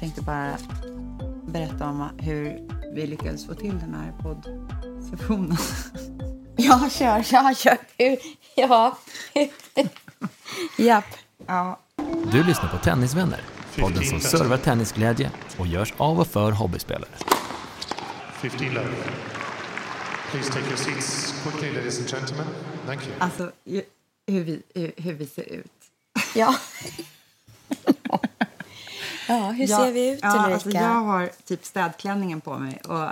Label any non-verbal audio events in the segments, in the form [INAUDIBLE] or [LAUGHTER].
Tänkte bara berätta om hur vi lyckades få till den här poddsessionen. [LAUGHS] Ja, kör, ja, kör. Ja. [LAUGHS] Japp. Ja, Du lyssnar på Tennisvänner, podden som servar tennisglädje och görs av och för hobbyspelare. 15 love. Please take your seats quickly, ladies and gentlemen. Thank you. alltså hur vi, hur, hur vi ser ut. Ja. [LAUGHS] ja, hur ser vi ut, ja, Ulrika? alltså, Jag har typ städklänningen på mig. Och.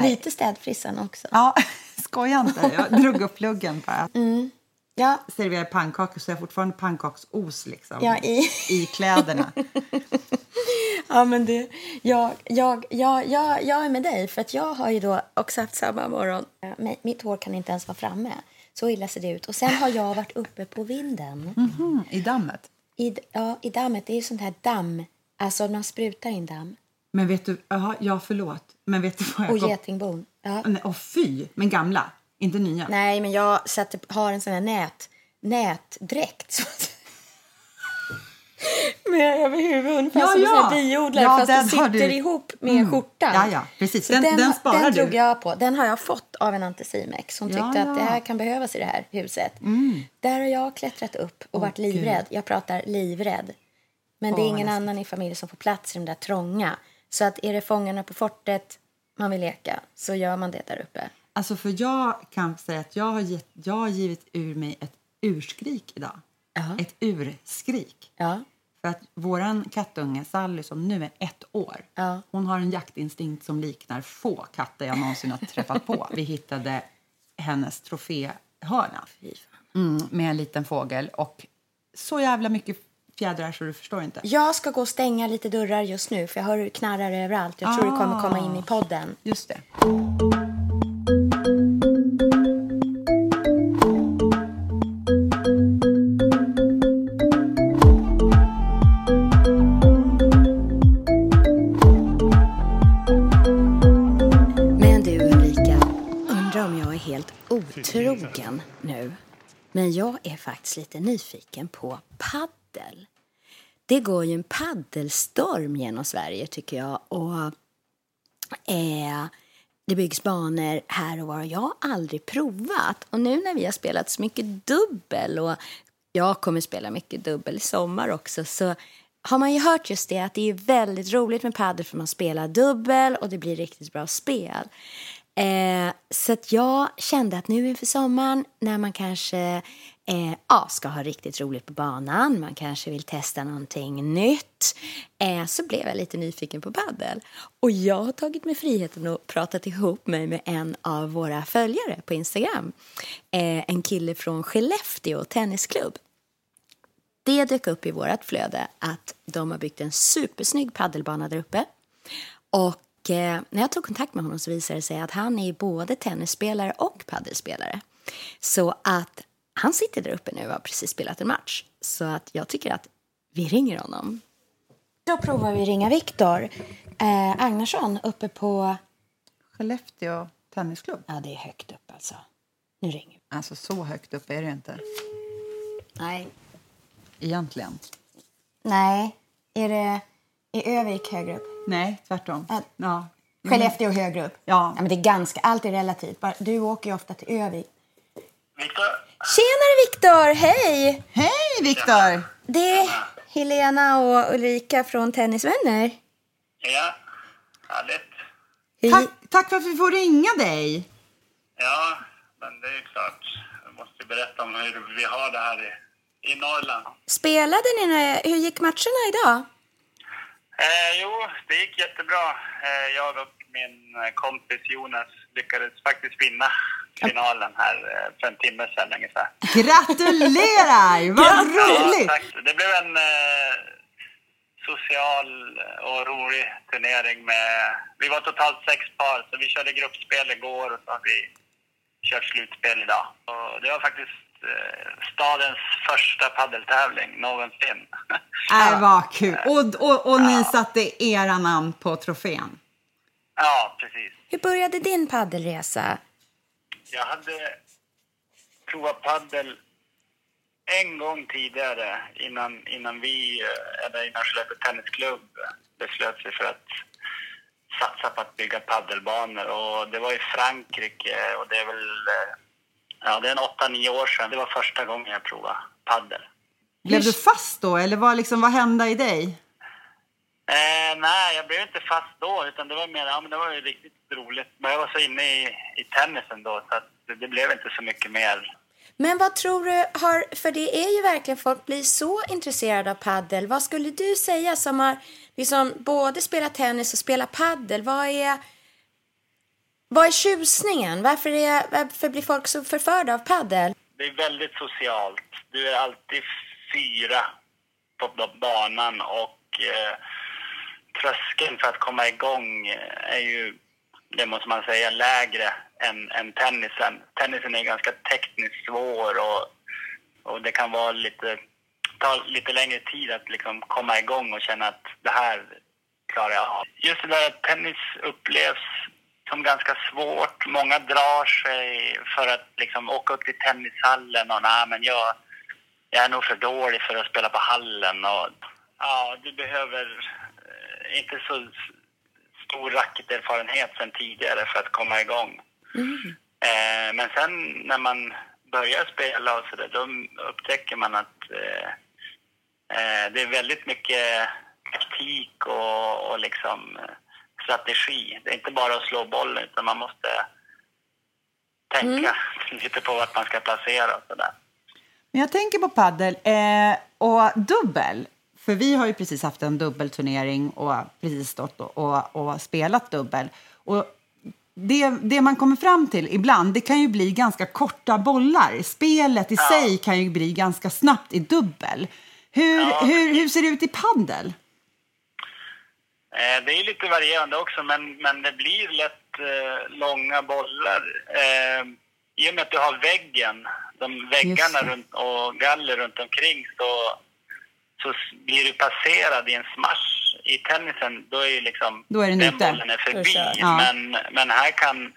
[LAUGHS] Lite städfrissan också. Ja, [LAUGHS] skoja inte. Jag drog upp luggen bara. [LAUGHS] Ja, Serverar pannkakor så jag har fortfarande pannkaksos liksom, Ja, i- i kläderna. ja men det, jag, jag, jag, jag, jag är med dig, för att jag har ju då också haft samma morgon. Mitt hår kan inte ens vara framme. Så illa ser det ut. Och sen har jag varit uppe på vinden. Mm, I dammet. I, ja, I dammet. Det är sånt här damm. Alltså man sprutar in damm. Men vet du, aha, ja förlåt, men vet du vad jag Och kom- getingbon. Ja. Nej, Åh fy, men gamla, inte nya. Nej, men jag sätter, har en sån här nät, nätdräkt. [LAUGHS] Med över huvudet, ungefär Ja, som en ja. här biodlare, Ja, fast den det sitter du. ihop med Mm. skjortan. Ja, ja, precis. Den- den, den sparar den drog jag på. Den har jag fått av en Anticimex. Hon tyckte. Mm. att det här kan behövas i det här huset. Där har jag klättrat upp och varit livrädd. Jag pratar livrädd. Men det är ingen läskigt. annan i familjen som får plats i de där trånga. Så att är det Fångarna på fortet man vill leka så gör man det där uppe. Alltså för jag kan säga att jag har, gett, jag har givit ur mig ett urskrik idag. Ja. Ett urskrik. Ja. För att våran kattunge Sally som nu är ett år, Ja. hon har en jaktinstinkt som liknar få katter jag någonsin har träffat på. [LAUGHS] Vi hittade hennes troféhörna mm, med en liten fågel och så jävla mycket fjädrar så du förstår inte. Jag ska gå och stänga lite dörrar just nu för jag hör knarrar överallt. Jag tror det kommer komma in i podden. Just det. Jag är faktiskt lite nyfiken på paddel. Det går ju en paddelstorm genom Sverige tycker jag. Och eh, det byggs banor här och var. Jag har aldrig provat. Och nu när vi har spelat så mycket dubbel och jag kommer spela mycket dubbel i sommar också så har man ju hört just det att det är väldigt roligt med padel för man spelar dubbel och det blir riktigt bra spel. Eh, så att jag kände att nu inför sommaren när man kanske eh, ja, ska ha riktigt roligt på banan, man kanske vill testa någonting nytt, eh, så blev jag lite nyfiken på padel. Och jag har tagit mig friheten och pratat ihop mig med en av våra följare på Instagram. Eh, en kille från Skellefteå tennisklubb. Det dök upp i vårt flöde att de har byggt en supersnygg paddelbana där uppe. Och eh, när jag tog kontakt med honom så visade det sig att han är både tennisspelare och paddelspelare. Så att han sitter där uppe nu och har precis spelat en match. Så att jag tycker att vi ringer honom. Då provar vi ringa Viktor eh, Agnarsson uppe på... Skellefteå tennisklubb. Ja, det är högt upp alltså. Nu ringer vi. Alltså så högt upp är det inte Nej. egentligen. Nej. Är det i Övik högre upp? Nej, tvärtom. Ja. Ja. Skellefteå högre upp? Ja. men det är ganska, allt är relativt. Du åker ju ofta till Övik. Viktor? Tjenare Viktor, hej! Hej Viktor! Det är Helena och Ulrika från Tennisvänner. Ja, härligt. Hej. Tack, tack för att vi får ringa dig. Ja, men det är ju klart. Jag måste berätta om hur vi har det här i, i Norrland. Spelade ni, hur gick matcherna idag? Eh, jo, det gick jättebra. Eh, jag och min kompis Jonas lyckades faktiskt vinna finalen här eh, för en timme sedan ungefär. Gratulerar! Vad Ja, roligt! tack. Det blev en eh, social och rolig turnering med... Vi var totalt sex par, så vi körde gruppspel igår och så har vi kört slutspel idag. Och det var faktiskt stadens första paddeltävling någonsin. [LAUGHS] Äh, vad kul! Och, och, och ni satte era namn på trofén. ja, precis. Hur började din paddelresa? Jag hade provat paddel en gång tidigare innan, innan vi, eh, eller innan Skellefteå Tennisklubb beslöt sig för att satsa på att bygga paddelbanor. Och det var i Frankrike och det är väl, eh, ja det är en åtta, nio år sedan. Det var första gången jag provade paddel. Blev du fast då, eller vad, liksom, vad hände i dig? Eh, nej, jag blev inte fast då, utan det var mer, ja men det var ju riktigt roligt. Men jag var så inne i, i tennisen då, så att det, det blev inte så mycket mer Men vad tror du har, för det är ju verkligen folk blir så intresserade av paddel. Vad skulle du säga som har liksom både spelat tennis och spelat paddel? Vad är, vad är tjusningen? Varför, är, varför blir folk så förförda av paddel? det är väldigt socialt. Du är alltid fyra på banan och eh, tröskeln för att komma igång eh, är ju, det måste man säga, lägre än, än tennisen. Tennisen är ganska tekniskt svår och, och det kan vara lite, ta lite längre tid att liksom komma igång och känna att det här klarar jag av. Just det där att tennis upplevs som ganska svårt. Många drar sig för att liksom åka upp till tennishallen och nej men jag, jag är nog för dålig för att spela på hallen och ja, du behöver eh, inte så stor racketerfarenhet sen tidigare för att komma igång. Eh, men sen när man börjar spela och så där, då upptäcker man att eh, eh, det är väldigt mycket taktik och, och liksom eh, strategi. Det är inte bara att slå bollen utan man måste tänka lite på vart man ska placera och sådär. Men jag tänker på paddel eh, och dubbel. För vi har ju precis haft en dubbelturnering och precis stått och, och, och spelat dubbel. Och det, det man kommer fram till ibland, det kan ju bli ganska korta bollar. Spelet i sig kan ju bli ganska snabbt i dubbel. Hur, hur, hur ser det ut i paddel? Eh, det är lite varierande också, men, men det blir lätt eh, långa bollar. Eh, I och med att du har väggen, de väggarna runt, och galler runt omkring så, så blir du passerad i en smash. I tennisen, då är ju liksom Då är den den ute. bollen är förbi. Ja. Men, men här kan,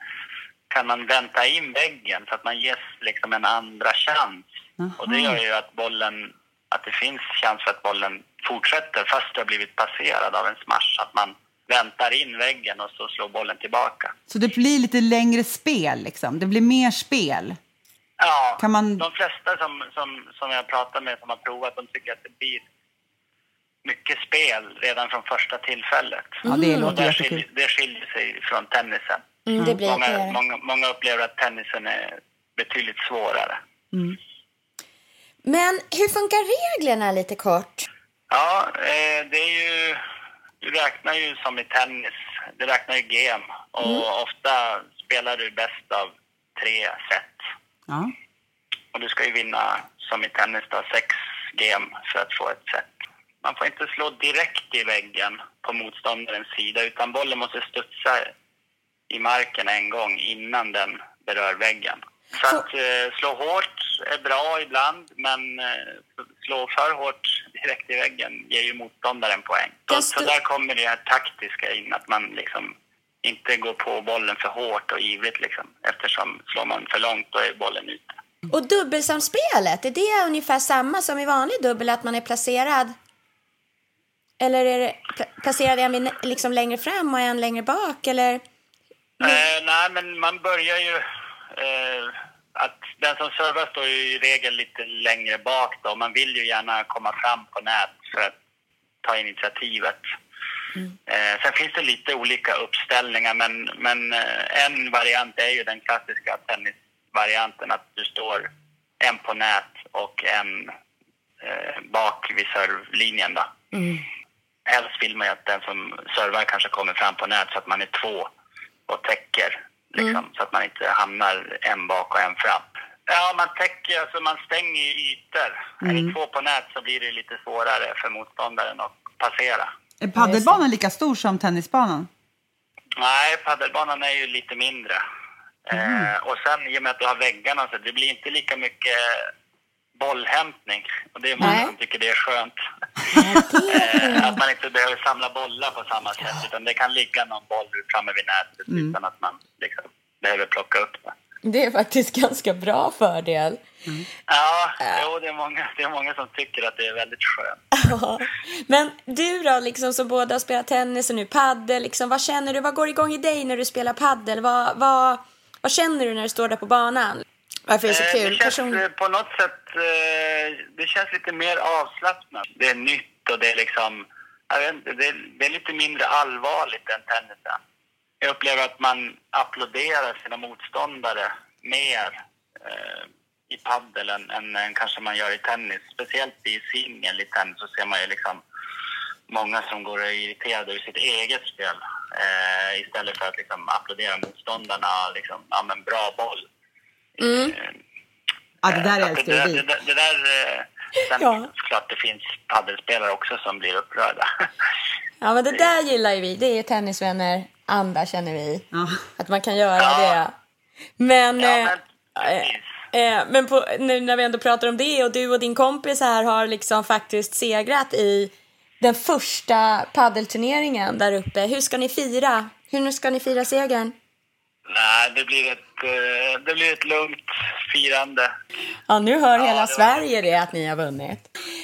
kan man vänta in väggen så att man ges liksom en andra chans. Och det gör ju att bollen, att det finns chans för att bollen fortsätter fast du har blivit passerad av en smash. Att man väntar in väggen och så slår bollen tillbaka. Så det blir lite längre spel, liksom. Det blir mer spel. Ja, Kan man- de flesta som, som, som jag pratar med som har provat, de tycker att det blir mycket spel redan från första tillfället. Ja, det Och låter jättekul. skiljer, det skiljer sig från tennisen. Mm, det blir Många, det. många, många upplever att tennisen är betydligt svårare. Men hur funkar reglerna lite kort? Ja, eh, det är ju... Du räknar ju som i tennis. Du räknar ju game. Och ofta spelar du bäst av tre set. Ja. Och du ska ju vinna, som i tennis, då, sex game för att få ett set. Man får inte slå direkt i väggen på motståndarens sida utan bollen måste studsa i marken en gång innan den berör väggen. Så att eh, slå hårt är bra ibland, men eh, slå för hårt direkt i väggen ger ju motståndaren poäng. Så, så där kommer det här taktiska in, att man liksom inte går på bollen för hårt och ivrigt liksom. Eftersom slår man för långt då är bollen ute. Och dubbelsamspelet, är det ungefär samma som i vanlig dubbel, att man är placerad? Eller är det pla- placerad en liksom längre fram och en längre bak? Eller? Eh, nej, men man börjar ju... Eh, att den som servar står ju i regel lite längre bak då. Man vill ju gärna komma fram på nät för att ta initiativet. Eh, sen finns det lite olika uppställningar, men, men eh, en variant är ju den klassiska tennisvarianten att du står en på nät och en eh, bak vid servlinjen. Då. Helst vill man ju att den som servar kanske kommer fram på nät så att man är två och täcker Liksom, Så att man inte hamnar en bak och en fram. Ja, man täcker, alltså man stänger ju ytor. Är det två på nät så blir det lite svårare för motståndaren att passera. Är padelbanan lika stor som tennisbanan? Nej, paddelbanan är ju lite mindre. Eh, och sen i och med att du har väggarna så det blir inte lika mycket bollhämtning. Och det är många Nej. som tycker det är skönt. [LAUGHS] eh, att man inte behöver samla bollar på samma sätt utan det kan ligga någon boll framme vid nätet utan att man liksom behöver plocka upp det. Det är faktiskt ganska bra fördel. Ja, jo, det, är många, det är många som tycker att det är väldigt skönt. [LAUGHS] Ja. Men du då, liksom som båda har spelat tennis och nu paddel, liksom, vad känner du? Vad går igång i dig när du spelar paddel? Vad, vad, vad känner du när du står där på banan? Varför är det så Eh, kul? Det känns Person... eh, på något sätt eh, det känns lite mer avslappnat. Det är nytt och det är liksom... Inte, det, är, det är lite mindre allvarligt än tennisen. Jag upplever att man applåderar sina motståndare mer eh, i padel än, än, än kanske man gör i tennis. Speciellt i singel i tennis så ser man ju liksom många som går och är irriterade över sitt eget spel eh, istället för att liksom applådera motståndarna. Liksom, ja, men bra boll. Eh, Ja, det där att älskar det, ju vi. det, där- det där... eh, Sen Ja. såklart det finns paddelspelare också som blir upprörda. Ja, men det där gillar ju vi. Det är tennisvänner anda känner vi. Ja. Att man kan göra Ja. det. Men, Ja, eh, men precis. eh, men på, nu när vi ändå pratar om det och du och din kompis här har liksom faktiskt segrat i den första paddelturneringen där uppe. Hur ska ni fira? Hur ska ni fira segern? Nej, det blir ett, eh, det blir ett lugnt firande. Ja, nu hör hela det var- Sverige det att ni har vunnit.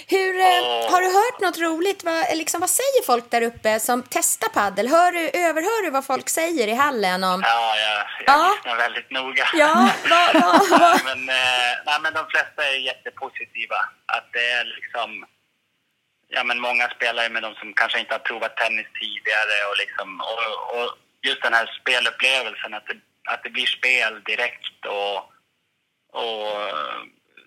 Hur, eh, har du hört något roligt? Vad, liksom, vad säger folk där uppe som testar paddel? Hör du, överhör du vad folk säger i hallen om... Ja, jag, jag Ja. lyssnar väldigt noga. Ja, vad, [LAUGHS] nej, vad? men, eh, nej, men de flesta är jättepositiva. Att det är liksom... Ja, men många spelar med de som kanske inte har provat tennis tidigare och liksom... Och, och just den här spelupplevelsen, att det, att det blir spel direkt och... Och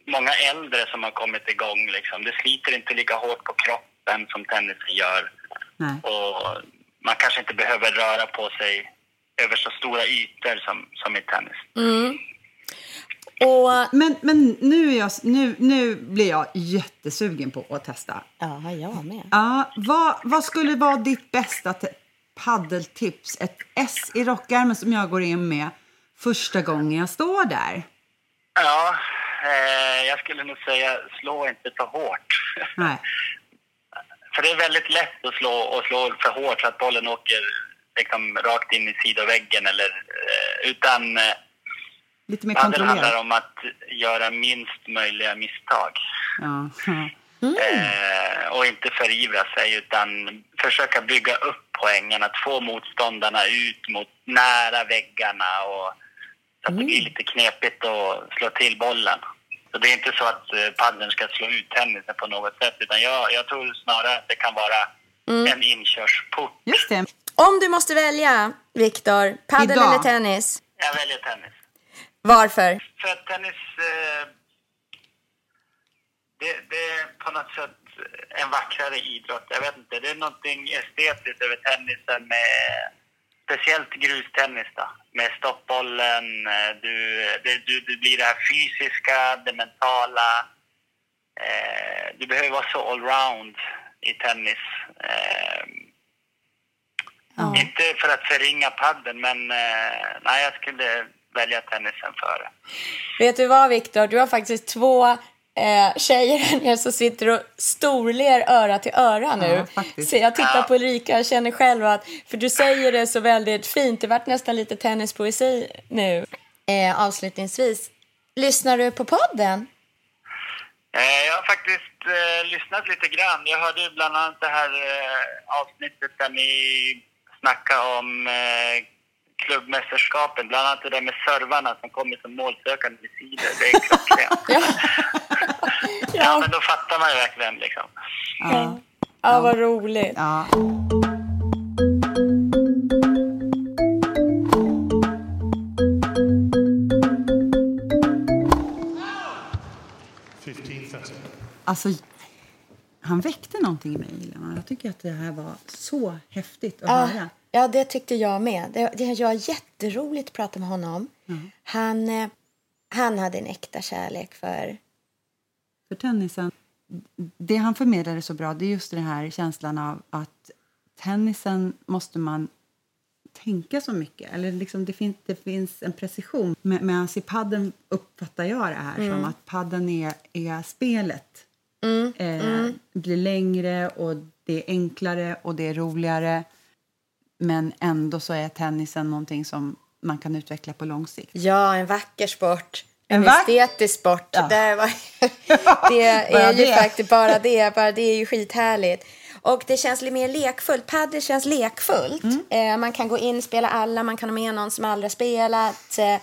många äldre som har kommit igång liksom. Det sliter inte lika hårt på kroppen som tennisen gör. Nej. Och man kanske inte behöver röra på sig över så stora ytor som, som i tennis. Och, Men, men nu, är jag, nu, nu blir jag jättesugen på att testa. ja, jag med. Ja, vad, vad skulle vara ditt bästa te- paddeltips? Ett S i rockärmen som jag går in med första gången jag står där. Ja, eh, jag skulle nog säga slå inte för hårt. [LAUGHS] Nej. för det är väldigt lätt att slå, och slå för hårt så att bollen åker liksom, rakt in i sidoväggen. Eller, eh, utan eh, Lite mer padel handlar kontrollerat. om att göra minst möjliga misstag. Ja. ja. [LAUGHS] Eh, inte förivra sig utan försöka bygga upp poängen, att få motståndarna ut mot nära väggarna och så att det blir lite knepigt att slå till bollen. Så det är inte så att eh, paddeln ska slå ut tennisen på något sätt utan jag, jag tror snarare att det kan vara en inkörsport. Just det. Om du måste välja, Viktor, paddel Idag. eller tennis? Jag väljer tennis. Varför? För att tennis, eh, det, det är på något sätt en vackrare idrott. Jag vet inte, det är någonting estetiskt över tennisen med speciellt grustennis då. Med stoppbollen, eh, du, det, du, det blir det här fysiska, det mentala. Eh, du behöver vara så allround i tennis. Eh, Inte för att förringa padden, men eh, nej, jag skulle välja tennisen före. Vet du vad, Viktor? Du har faktiskt två eh, tjejer [LAUGHS] här nere som sitter och storler öra till öra nu. Ja. Så jag tittar på Ulrika och känner själv att, för du säger det så väldigt fint, det vart nästan lite tennispoesi nu. Eh, avslutningsvis, lyssnar du på podden? Eh, Jag har faktiskt eh, lyssnat lite grann. Jag hörde bland annat det här eh, avsnittet där ni snackade om eh, klubbmästerskapen. Bland annat det där med servarna som kommer som målsökande vid sidor. Det är klockrent. [LAUGHS] Ja. Ja, men då fattar man ju verkligen liksom. ja. ja, vad roligt. Ja. Alltså, han väckte någonting i mig, Lena. Jag tycker att det här var så häftigt att Ja, höra. Ja, det tyckte jag med. Det, det var jätteroligt att prata med honom. Han, eh, han hade en äkta kärlek för... för tennisen. Det han förmedlade så bra det är just den här känslan av att tennisen måste man tänka så mycket. Eller liksom det, finns, det finns en precision. Med, medan i padden uppfattar jag det här som att padden är, är spelet. Eh, blir längre och det är enklare och det är roligare. Men ändå så är tennisen någonting som man kan utveckla på lång sikt. Ja, en vacker sport. En, estetisk sport. Ja. Det, var, [LAUGHS] det är ju det. faktiskt bara det. Bara det är ju skithärligt. Och det känns lite mer lekfullt. Padel känns lekfullt. Mm. Eh, man kan gå in, spela alla, man kan ha med någon som aldrig har spelat. Eh,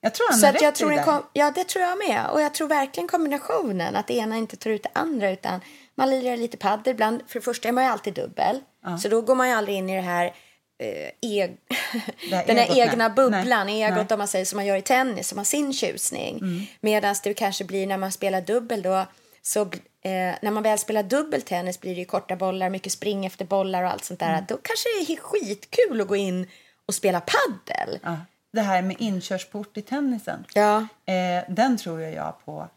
Jag tror han så att jag tror det en där. kom, Ja, det tror jag med. Och jag tror verkligen kombinationen. Att det ena inte tar ut det andra. Utan man lirar lite padel. Ibland, för det första är man ju alltid dubbel. Så då går man ju aldrig in i det här här [LAUGHS] den här egna nej. bubblan, Nej, egot nej. om man säger som man gör i tennis, som har sin tjusning. Mm. Medan det kanske blir när man spelar dubbel då, så eh, när man väl spelar dubbeltennis blir det ju korta bollar, mycket spring efter bollar och allt sånt där. Mm. Då kanske det är skitkul att gå in och spela paddel. Ja. Det här med inkörsport i tennisen. Ja. Eh, den tror jag på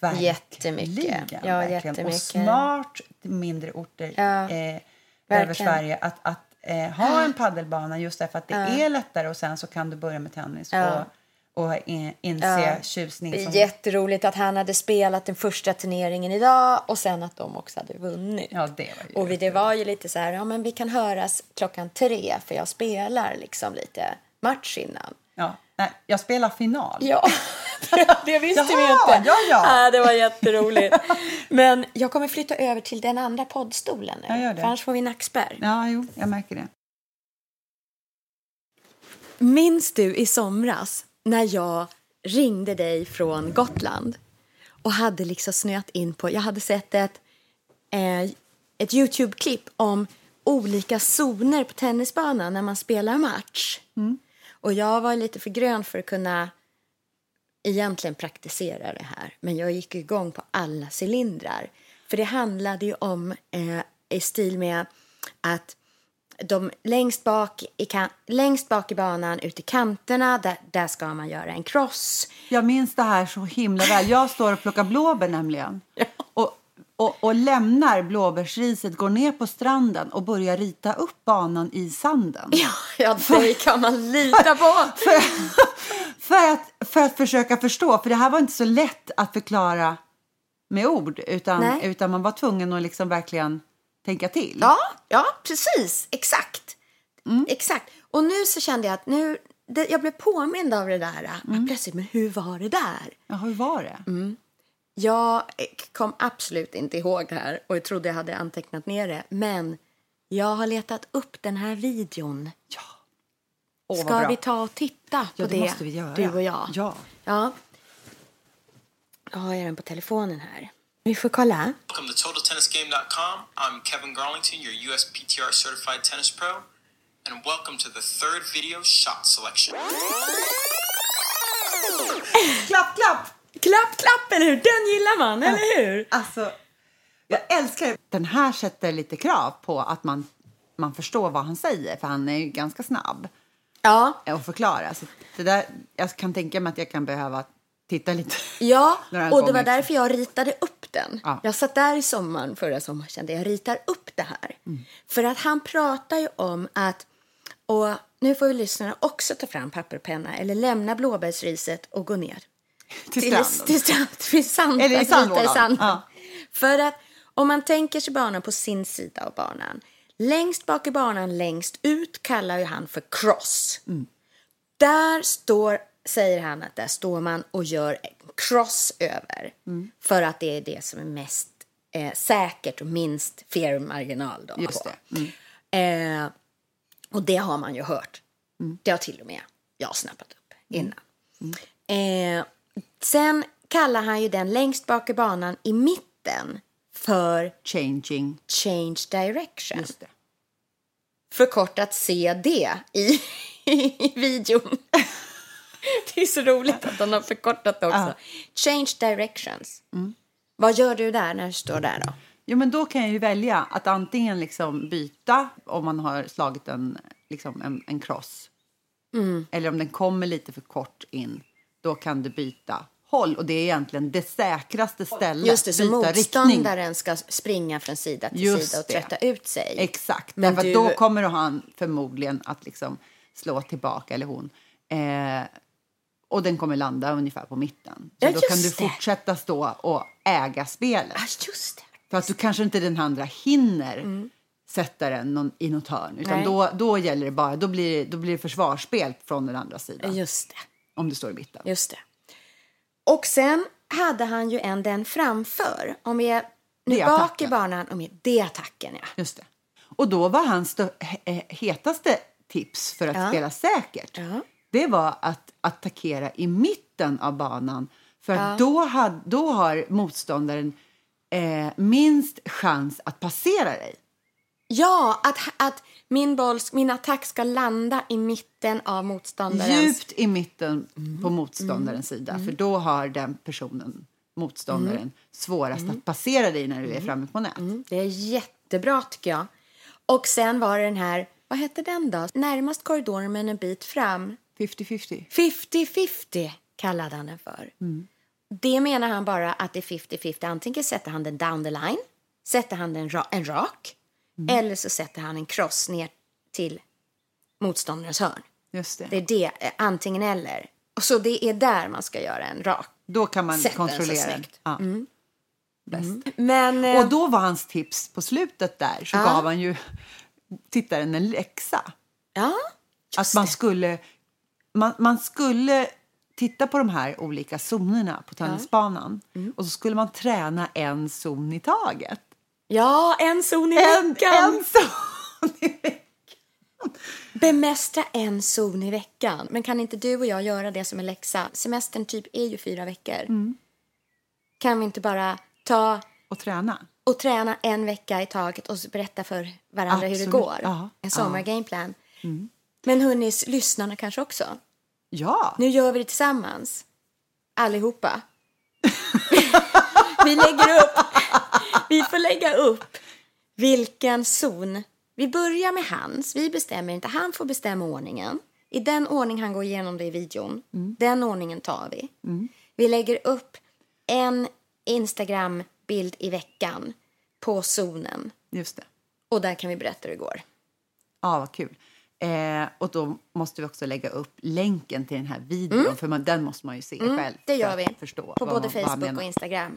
verkligen. Jättemycket. Ja, verkligen. jättemycket. Och smart mindre orter Ja, eh, över. Sverige. Att, att eh, ha en paddelbana just därför att det är lättare och sen så kan du börja med tennis Ja. och, och in, inse tjusning. Det är som- jätteroligt att han hade spelat den första turneringen idag och sen att de också hade vunnit. Ja, det var ju Och vi, det var ju lite så här, ja men vi kan höras klockan tre för jag spelar liksom lite match innan. Ja. Nej, jag spelar final. Ja, [LAUGHS] det, visste vi Jaha, inte. ja, ja. det var jätteroligt. [LAUGHS] Men jag kommer flytta över till den andra poddstolen nu. Ja, gör det. Annars får vi nackspärr. Ja, jo, jag märker det. Minns du i somras när jag ringde dig från Gotland och hade liksom snöat in på, jag hade sett ett, eh, ett Youtube-klipp om olika zoner på tennisbanan när man spelar match. Och jag var lite för grön för att kunna egentligen praktisera det här. Men jag gick igång på alla cylindrar. För det handlade ju om, eh, i stil med att de längst bak i, längst bak i banan, ut i kanterna, där, där ska man göra en cross. Jag minns det här så himla väl. Jag står och plockar blåbär nämligen. Och, och, och lämnar blåbärsriset, går ner på stranden och börjar rita upp banan i sanden. Ja, ja det kan man [LAUGHS] lita på. För, för, att, för att försöka förstå, för det här var inte så lätt att förklara med ord. Utan, Nej. utan man var tvungen att liksom verkligen tänka till. Ja, ja precis. Exakt. Exakt. Och nu så kände jag att nu, det, jag blev påmind av det där. Mm. Plötsligt, men hur var det där? Ja, hur var det? Mm. Jag kom absolut inte ihåg det här och jag trodde jag hade antecknat ner det. Men jag har letat upp den här videon. Ja. Åh, Ska bra. vi ta och titta på Ja, det det? måste vi göra. Du och jag. Ja. ja. Jag har den på telefonen här. Vi får kolla. Welcome to TotalTennisGame.com. I'm Kevin Garlington, your USPTR certified tennis pro, and welcome to the third video shot selection. Klapp, klapp! Klapp, klapp, eller hur? Den gillar man, eller hur? Alltså, jag älskar det. Den här sätter lite krav på att man, man förstår vad han säger, för han är ju ganska snabb Ja, att förklara. Så det där, jag kan tänka mig att jag kan behöva titta lite. [LAUGHS] ja. Och det var därför jag ritade upp den. Ja. Jag satt där i sommaren förra sommaren kände jag ritar upp det här. Mm. För att han pratar ju om att, och nu får ju lyssnarna också ta fram papper och penna eller lämna blåbärsriset och gå ner. Till till, stranden. till, strand, [LAUGHS] till sand, Eller i sandlådan. i sanden. Ja. För att om man tänker sig banan på sin sida av banan. Längst bak i banan, längst ut kallar ju han för cross. Mm. Där står, säger han att där står man och gör en cross över. Mm. För att det är det som är mest eh, säkert och minst felmarginal då Just det. Eh, och det har man ju hört. Mm. Det har till och med jag snappat upp innan. Eh, sen kallar han ju den längst bak i banan i mitten för Changing. change direction. Just det. Förkortat CD i, [LAUGHS] i videon. [LAUGHS] det är så roligt att han har förkortat det också. Change directions. Vad gör du där när du står där då? Jo, men då kan jag ju välja att antingen liksom byta om man har slagit en liksom en, en cross Mm. eller om den kommer lite för kort in, då kan du byta håll. Och det är egentligen det säkraste stället. Just det, så motståndaren ska springa från sida till Just sida och det. trötta ut sig. Exakt, Men därför du- då kommer han förmodligen att liksom slå tillbaka, eller hon. Eh, och den kommer landa ungefär på mitten. Så Ja, då kan du det. fortsätta stå och äga spelet. Ah, just det. För att du kanske inte den andra hinner sätta den någon, i något hörn. Utan Nej. då, då gäller det bara, då blir, då blir det försvarsspel från den andra sidan. Just det. Om du står i mitten. Just det. Och sen hade han ju en den framför. Om vi är nu Det bak i banan. Om vi, det är attacken, ja. Just det. Och då var hans hetaste tips för att Ja. spela säkert Ja. det var att attackera i mitten av banan. För att då, had, då har motståndaren eh, minst chans att passera dig. Ja, att, att min, boll, min attack ska landa i mitten av motståndarens... Djupt i mitten Mm. på motståndarens sida. För då har den personen, motståndaren, svårast att passera dig när du är framme på nät. Mm, det är jättebra tycker jag. Och sen var det den här, vad hette den då? Närmast korridoren men en bit fram. 50-50. 50-50 kallade han den för. Det menar han bara att det är 50-50. Antingen sätter han den down the line, sätter han den ra- en rak eller så sätter han en cross ner till motståndarens hörn. Just det. Det är det, eh, antingen eller. Och så det är där man ska göra en rak. Då kan man Sätt så kontrollera den. snyggt. Ja. Bäst. Men... eh, Och då var hans tips på slutet där, så Ja. gav han ju tittaren en läxa. ja, Att man skulle, man, man skulle titta på de här olika zonerna på tennisbanan Mm. och så skulle man träna en zon i taget. Ja, en zon i En, veckan. en zon i veckan. Bemästra en zon i veckan. Men kan inte du och jag göra det som en läxa? Semestern typ är ju fyra veckor. Mm. Kan vi inte bara ta Och träna. och träna en vecka i taget och berätta för varandra hur det Absolut. går? Ja, En sommargameplan. Mm. Men hörni, lyssnarna kanske också. Ja, Nu gör vi det tillsammans. Allihopa. [LAUGHS] vi lägger upp. Vi får lägga upp vilken zon. Vi börjar med hans. Vi bestämmer inte. Han får bestämma ordningen. I den ordning han går igenom det i videon. Den ordningen tar vi. Vi lägger upp en Instagram-bild i veckan på zonen. just det. Och där kan vi berätta hur det går. Ja, vad kul. Eh, och då måste vi också lägga upp länken till den här videon, för man, den måste man ju se själv. Mm. Det gör vi. Förstå På både man- Facebook och Instagram.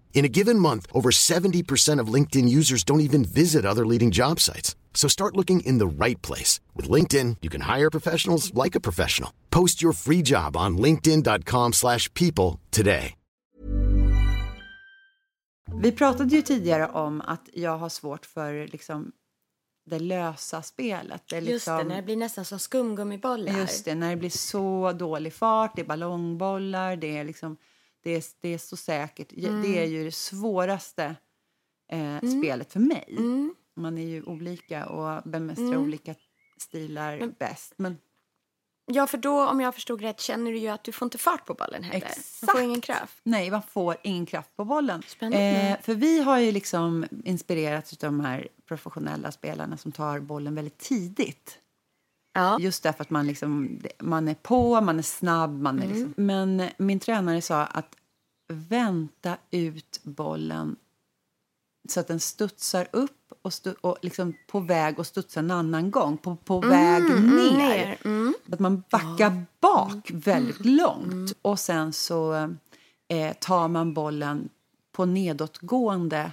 In a given month, over 70% of LinkedIn users don't even visit other leading job sites. So start looking in the right place. With LinkedIn, you can hire professionals like a professional. Post your free job on linkedin.com/people slash people today. Vi pratade ju tidigare om att jag har svårt för liksom, det lösa spelet. Det är Just det, liksom, när det blir nästan som skumgummibollar. Just det, när det blir så dålig fart, det är ballongbollar, det är, liksom, det är, det är så säkert. Det är ju det svåraste eh, spelet för mig. Man är ju olika och bemästrar olika stilar bäst. Men Ja, för då om jag förstod rätt känner du ju att du får inte fart på bollen heller. Du får ingen kraft. Nej, man får ingen kraft på bollen. Eh, för vi har ju liksom inspirerats av de här professionella spelarna som tar bollen väldigt tidigt. Ja. Just därför att man, liksom, man är på, man är snabb. Man är Mm. liksom. Men min tränare sa att vänta ut bollen så att den studsar upp och, stu- och liksom på väg att studsa en annan gång, på, på väg ner. Mm, ner. Mm. Att man backar bak väldigt långt och sen så eh, tar man bollen på nedåtgående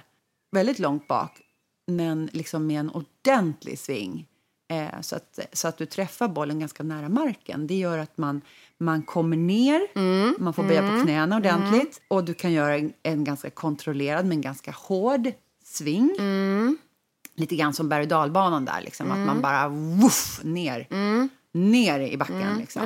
väldigt långt bak men liksom med en ordentlig sving. Eh, så, att, så att du träffar bollen ganska nära marken. Det gör att man, man kommer ner, man får böja på knäna ordentligt och du kan göra en, en ganska kontrollerad men ganska hård sving. Lite grann som berg och dalbanan där, liksom, att man bara woof, ner. Ner i backen. liksom.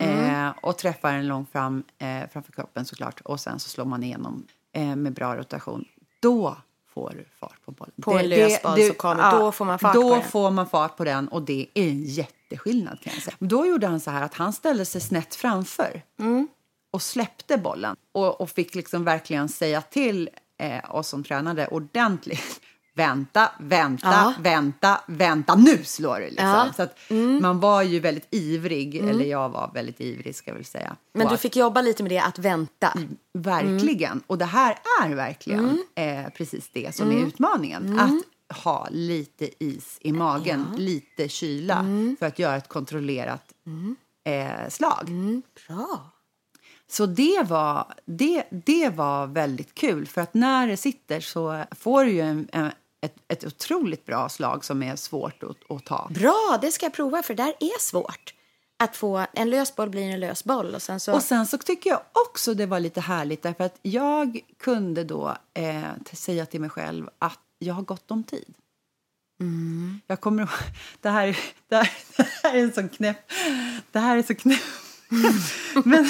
Eh, och träffar den långt fram eh, framför kroppen såklart. Och sen så slår man igenom eh, med bra rotation. Då får du fart på bollen. På en lös boll så kommer- då får man fart då på den. får man fart på den och det är en jätteskillnad kan jag säga. Då gjorde han så här att han ställde sig snett framför Mm. och släppte bollen och, och fick liksom verkligen säga till eh, oss som tränade ordentligt. Vänta, vänta, Ja. vänta, vänta, nu slår du! Liksom. Ja. Mm. Så att man var ju väldigt ivrig, eller jag var väldigt ivrig ska jag väl säga. Men du att- fick jobba lite med det, att vänta. Verkligen. Och det här är verkligen eh, precis det som är utmaningen. Att ha lite is i magen, lite kyla för att göra ett kontrollerat eh, slag. Bra. Så det var, det, det var väldigt kul, för att när det sitter så får du ju en, en, ett, ett otroligt bra slag som är svårt att, att ta. Bra, det ska jag prova för det där är svårt. Att få en lös boll blir en lös boll och sen så... Och sen så tycker jag också det var lite härligt därför att jag kunde då eh, säga till mig själv att jag har gott om tid. Jag kommer ihåg, [LAUGHS] det här, det, här, [LAUGHS] det här är en sån knäpp, det här är så knäpp. [LAUGHS] Men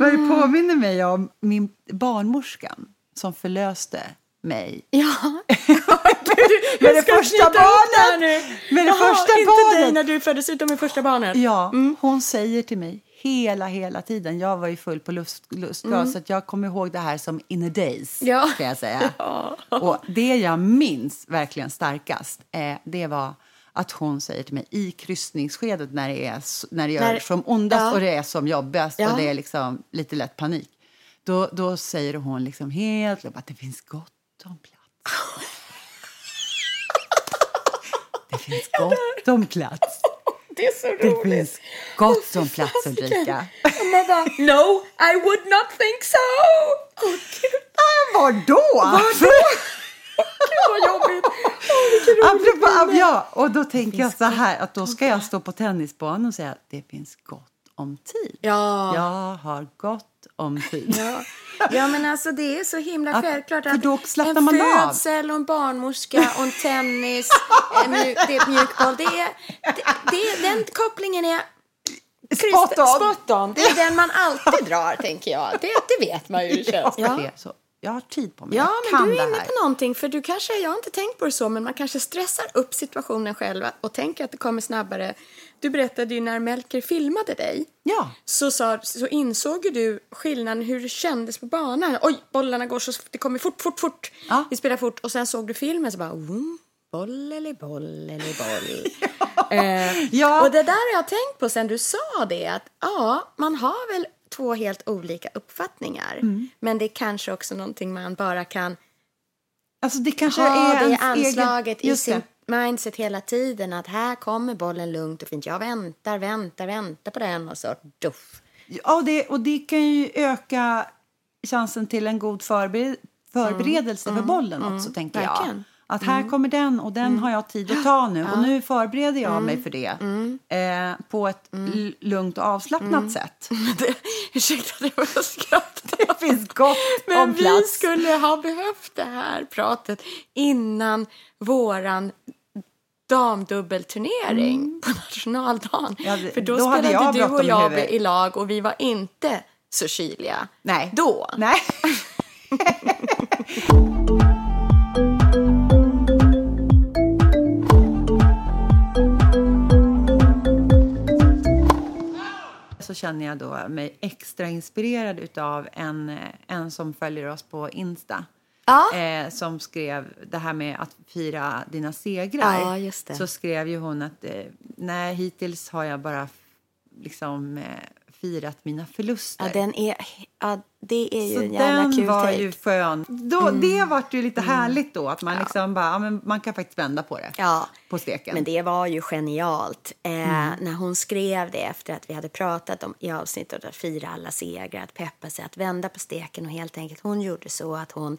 vad det påminner mig om min barnmorskan som förlöste mig Ja, [LAUGHS] med det första barnet. Med det Jaha, första inte barnet. dig när du föddes ut med första barnet. Ja, hon säger till mig hela, hela tiden. Jag var ju full på lust, lustgas så att jag kommer ihåg det här som in a days, Ja. kan jag säga. [LAUGHS] Och det jag minns verkligen starkast, eh, det var att hon säger till mig i kryssningsskedet när det, är, när det När- som ondast ja. och det är som jobbigast Ja. och det är liksom lite lätt panik. Då, då säger hon liksom helt att det finns gott om plats. [LAUGHS] Det finns gott om plats. [LAUGHS] Det är så Det roligt. finns gott om plats, Ulrika. Man bara, no, I would not think so. Åh, gud. Vadå? [LAUGHS] Gud vad jobbigt. Vilken rolig Apropå, ja, och då tänker jag så här att då ska jag stå på tennisbanan och säga att det finns gott om tid. Ja. Jag har gott om tid. Ja. ja, men alltså det är så himla Att- självklart att då slappnar en man födsel och en barnmorska och en tennis, en mjuk, det är mjukboll. Det är, det, det är, den kopplingen är Spot on. spot on. Det är den man alltid drar, tänker jag. Det, det vet man ju hur det [LAUGHS] känns. Ja. Det är så. Jag har tid på mig. Ja, jag men du är inne på någonting. För du kanske, jag har inte tänkt på det så, men man kanske stressar upp situationen själv och tänker att det kommer snabbare. Du berättade ju när Melker filmade dig. Ja. Så, sa, så insåg du skillnaden hur det kändes på banan. Oj, bollarna går så, det kommer fort, fort, fort. Ja. Vi spelar fort och sen såg du filmen så bara, vroom, boll eller boll eller boll. eh, Ja. Och det där har jag tänkt på sen du sa det, att ja, man har väl två helt olika uppfattningar. Mm. Men det är kanske också någonting man bara kan Alltså det kanske ha är det anslaget egen... i sin det. mindset hela tiden. Att här kommer bollen lugnt och fint. Jag väntar, väntar, väntar på den och så duff. Ja, det, och det kan ju öka chansen till en god förbered, förberedelse för bollen också, tänker jag. verkligen. Att här kommer den och den har jag tid att ta nu och nu förbereder jag mig för det eh, på ett l- lugnt och avslappnat sätt. [LAUGHS] Det, ursäkta, det var jag skrattade. [LAUGHS] Det finns gott [LAUGHS] Men om vi plats. skulle ha behövt det här pratet innan våran damdubbelturnering på nationaldagen. Mm. Ja, det- För då, då spelade du och jag i lag och vi var inte så kyliga. Nej. Då. Nej. Så känner jag då mig extra inspirerad utav en, en som följer oss på Insta. Ja. Eh, som skrev det här med att fira dina segrar. Det. Så skrev ju hon att eh, nej, hittills har jag bara liksom eh, firat mina förluster. Ja, den är, ja, det är ju Så en jävla den kul var take. Mm. ju skön. Då, Det var ju lite härligt då, att man liksom bara, ja, men man kan faktiskt vända på det. Ja, På steken. men det var ju genialt. Eh, Mm. När hon skrev det efter att vi hade pratat om i avsnittet att fira alla segrar, att peppa sig, att vända på steken och helt enkelt hon gjorde så att hon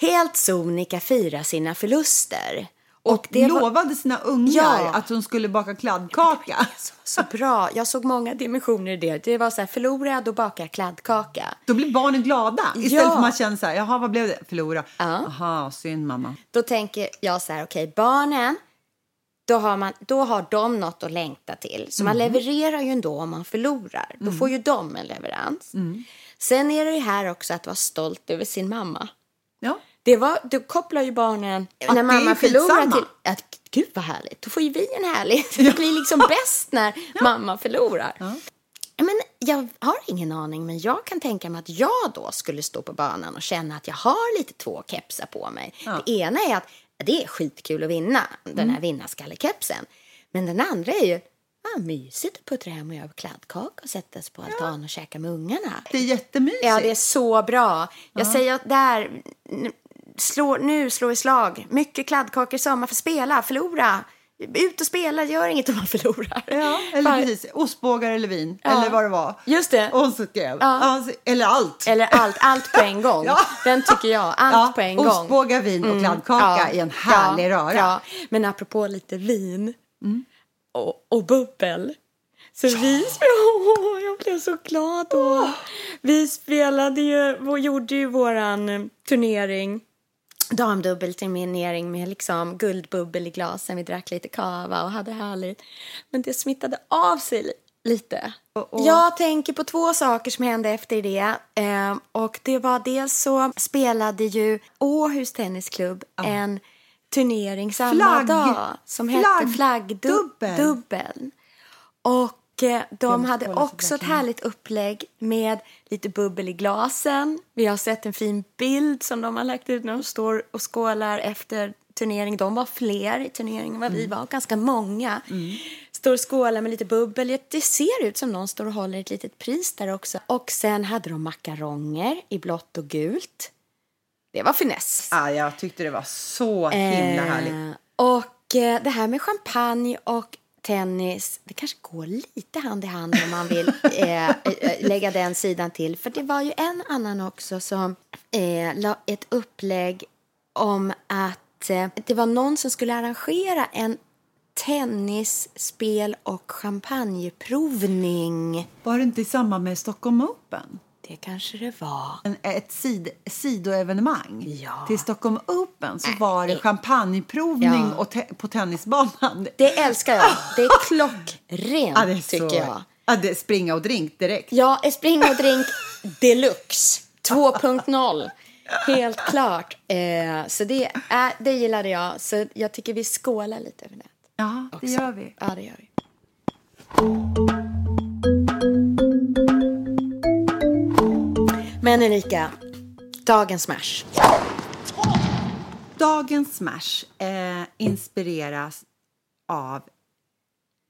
helt sonika fira sina förluster. Och det var- lovade sina ungar Ja. att hon skulle baka kladdkaka. så, så bra. Jag såg många dimensioner i det. Det var så här, förlorar jag då bakar jag kladdkaka. Då blir barnen glada. Istället Ja. för att man känner så här, jaha vad blev det? Förlora. Ja. Jaha, synd mamma. Då tänker jag så här, okej, barnen, då har, man, då har de något att längta till. Så man levererar ju ändå om man förlorar. Då får ju de en leverans. Sen är det här också att vara stolt över sin mamma. Ja. Det var, då kopplar ju barnen, det när är mamma förlorar till att gud vad härligt, då får ju vi en härlig, [LAUGHS] det blir liksom bäst när [LAUGHS] mamma förlorar. Men jag har ingen aning, men jag kan tänka mig att jag då skulle stå på banan och känna att jag har lite två kepsar på mig. Det ena är att det är skitkul att vinna, den Mm. här vinnarskallekepsen. Men den andra är ju, ah, mysigt att puttra hem och göra kladdkaka och sätta sig på altan och käka med ungarna. Det är jättemysigt. Ja, det är så bra. Jag säger att där, slå, nu slår vi slag. Mycket kladdkakor i sommar för spela, förlora. Ut och spela, gör inget om man förlorar. Ja, eller Bara- precis. Ostbågar eller vin, Ja. eller vad det var. Just det. Och Ja. ja. eller allt. Eller allt, allt på en gång. [LAUGHS] Ja. Den tycker jag, allt Ja, på en gång. Mm. ostbågar, vin och kladdkaka i en härlig ja, röra. Mm. Ja. Men apropå lite vin och, och bubbel. Så vi [LAUGHS] Åh, jag blev så glad då. Vi spelade ju, gjorde ju våran turnering. Damdubbelturnering med liksom guldbubbel i glasen. Vi drack lite kava och hade härligt. Men det smittade av sig li- lite. Jag tänker på två saker som hände efter det. Eh, och det var dels så spelade ju Åhus Tennisklubb en turnering samma Flagg- dag som hette flaggdubbel. Flaggdubbeln. Och eh, de måste hade också ett härligt upplägg med lite bubbel i glasen. Vi har sett en fin bild som de har lagt ut när de står och skålar efter turnering. De var fler i turneringen än vad Mm. vi var, ganska många. Står och skålar med lite bubbel. Det ser ut som någon står och håller ett litet pris där också. Och sen hade de makaronger i blått och gult. Det var finess. Ja, jag tyckte det var så himla härligt. Eh, och eh, det här med champagne och tennis, det kanske går lite hand i hand om man vill [LAUGHS] eh, eh, lägga den sidan till. För det var ju en annan också som eh, la ett upplägg om att eh, det var någon som skulle arrangera en tennisspel och champagneprovning. Var det inte i samband med Stockholm Open? Det kanske det var. En, ett sid, sidoevenemang Ja. till Stockholm Open så Äh, var det champagneprovning Ja. och te, på tennisbanan. Det älskar jag. Det är klockrent, [LAUGHS] Ja, det är tycker så, jag. Ja, det springa och drink direkt. Ja, spring och drink [LAUGHS] deluxe 2.0. Helt klart. Eh, så det, är, det gillade jag. Så jag tycker vi skålar lite över det. Ja, det också. gör vi. Ja, det gör vi. Men Erika, dagens smash. Dagens smash eh, inspireras av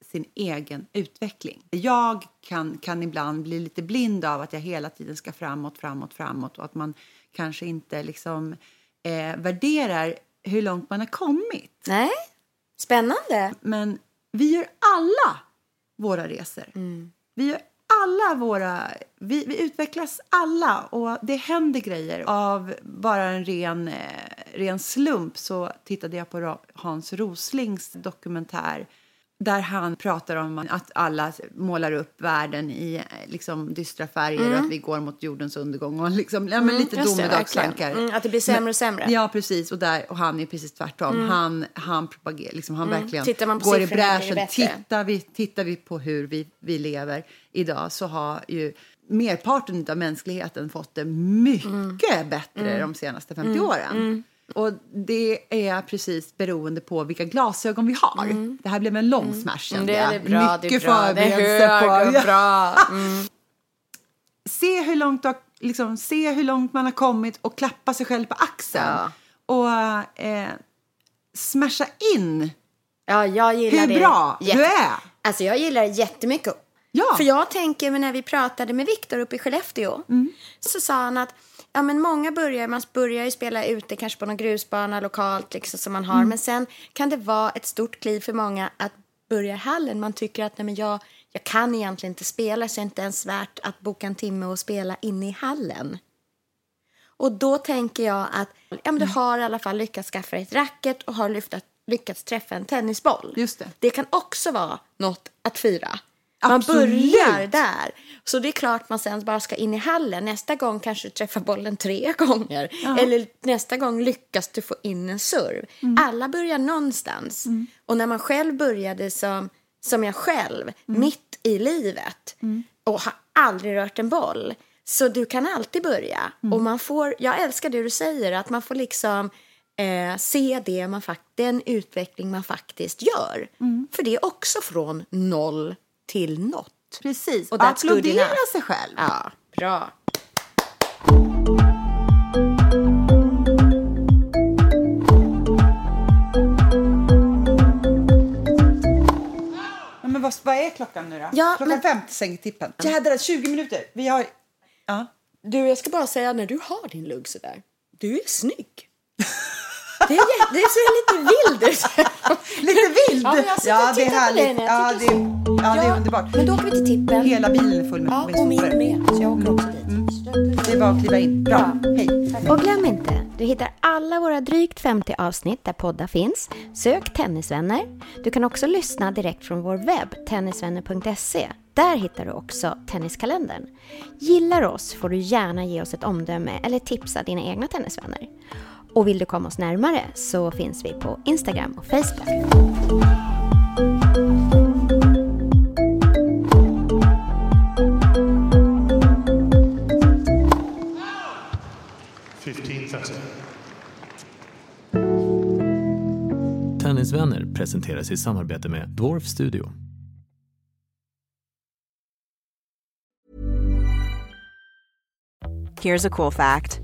sin egen utveckling. Jag kan, kan ibland bli lite blind av att jag hela tiden ska framåt, framåt, framåt och att man kanske inte liksom eh, värderar hur långt man har kommit. Nej, spännande. Men vi gör alla våra resor. Vi gör alla våra... Vi, vi utvecklas alla och det händer grejer. Av bara en ren, eh, ren slump så tittade jag på Hans Roslings dokumentär där han pratar om att alla målar upp världen i eh, liksom, dystra färger och att vi går mot jordens undergång. Och liksom, ja, men lite Mm. just det, domedagstankar. verkligen. Mm, att det blir sämre och sämre. Ja, precis. Och, där, och han är precis tvärtom. Han, han propagerar, liksom, han verkligen Mm. På går i bräschen. Tittar vi, tittar vi på hur vi, vi lever idag så har ju merparten av mänskligheten fått det mycket Mm. bättre de senaste 50 åren. Och det är precis beroende på vilka glasögon vi har. Det här blev en lång smash kände Mm, Det är bra, det är Mycket bra. Det förberedelse är hög på. och bra. [LAUGHS] Mm. Se hur långt du har, liksom, se hur långt man har kommit och klappa sig själv på axeln. Ja. Och eh, smasha in Ja, jag gillar hur det. bra Jätte- du är. Alltså jag gillar det jättemycket. Ja. För jag tänker, när vi pratade med Viktor uppe i Skellefteå Mm. så sa han att ja, men många börjar, man börjar ju spela ute kanske på någon grusbana lokalt liksom, som man har. Mm. Men sen kan det vara ett stort kliv för många att börja i hallen. Man tycker att nej, men jag, jag kan egentligen inte spela så det är inte ens värt att boka en timme och spela inne i hallen. Och då tänker jag att ja, men du har i alla fall lyckats skaffa ett racket och har lyftat, lyckats träffa en tennisboll. Just det. Det kan också vara något att fira. Man Absolut. börjar där. Så det är klart man sen bara ska in i hallen. Nästa gång kanske du träffar bollen tre [LAUGHS] gånger. Eller nästa gång lyckas du få in en serv. Alla börjar någonstans. Och när man själv började som, som jag själv, mitt i livet och har aldrig rört en boll. Så du kan alltid börja. Och man får, jag älskar det du säger, att man får liksom eh, se det man den utveckling man faktiskt gör. För det är också från noll till något. Precis. Och applådera sig själv. Ja, bra. Men vad, vad är klockan nu då? Ja, klockan men- fem till sängtippen. Jädrar, 20 minuter. Vi har... Ja. Du, jag ska bara säga när du har din lugg sådär. Du är snygg. [LAUGHS] Det, är, det ser lite vild ut. [LAUGHS] Lite vild! Ja, ja det är härligt. Ja, det, är- ja, det är underbart. Men då åker vi till tippen. Hela bilen är full med, Ja, och min med. Så jag åker också dit. Det är bara att kliva in. Bra. Hej. Och glöm inte, du hittar alla våra drygt 50 avsnitt där poddar finns. Sök Tennisvänner. Du kan också lyssna direkt från vår webb, tennisvänner.se. Där hittar du också Tenniskalendern. Gillar oss får du gärna ge oss ett omdöme eller tipsa dina egna tennisvänner. Och vill du komma oss närmare så finns vi på Instagram och Facebook. Tennisvänner presenteras i samarbete med Dwarf Studio. Here's a cool fact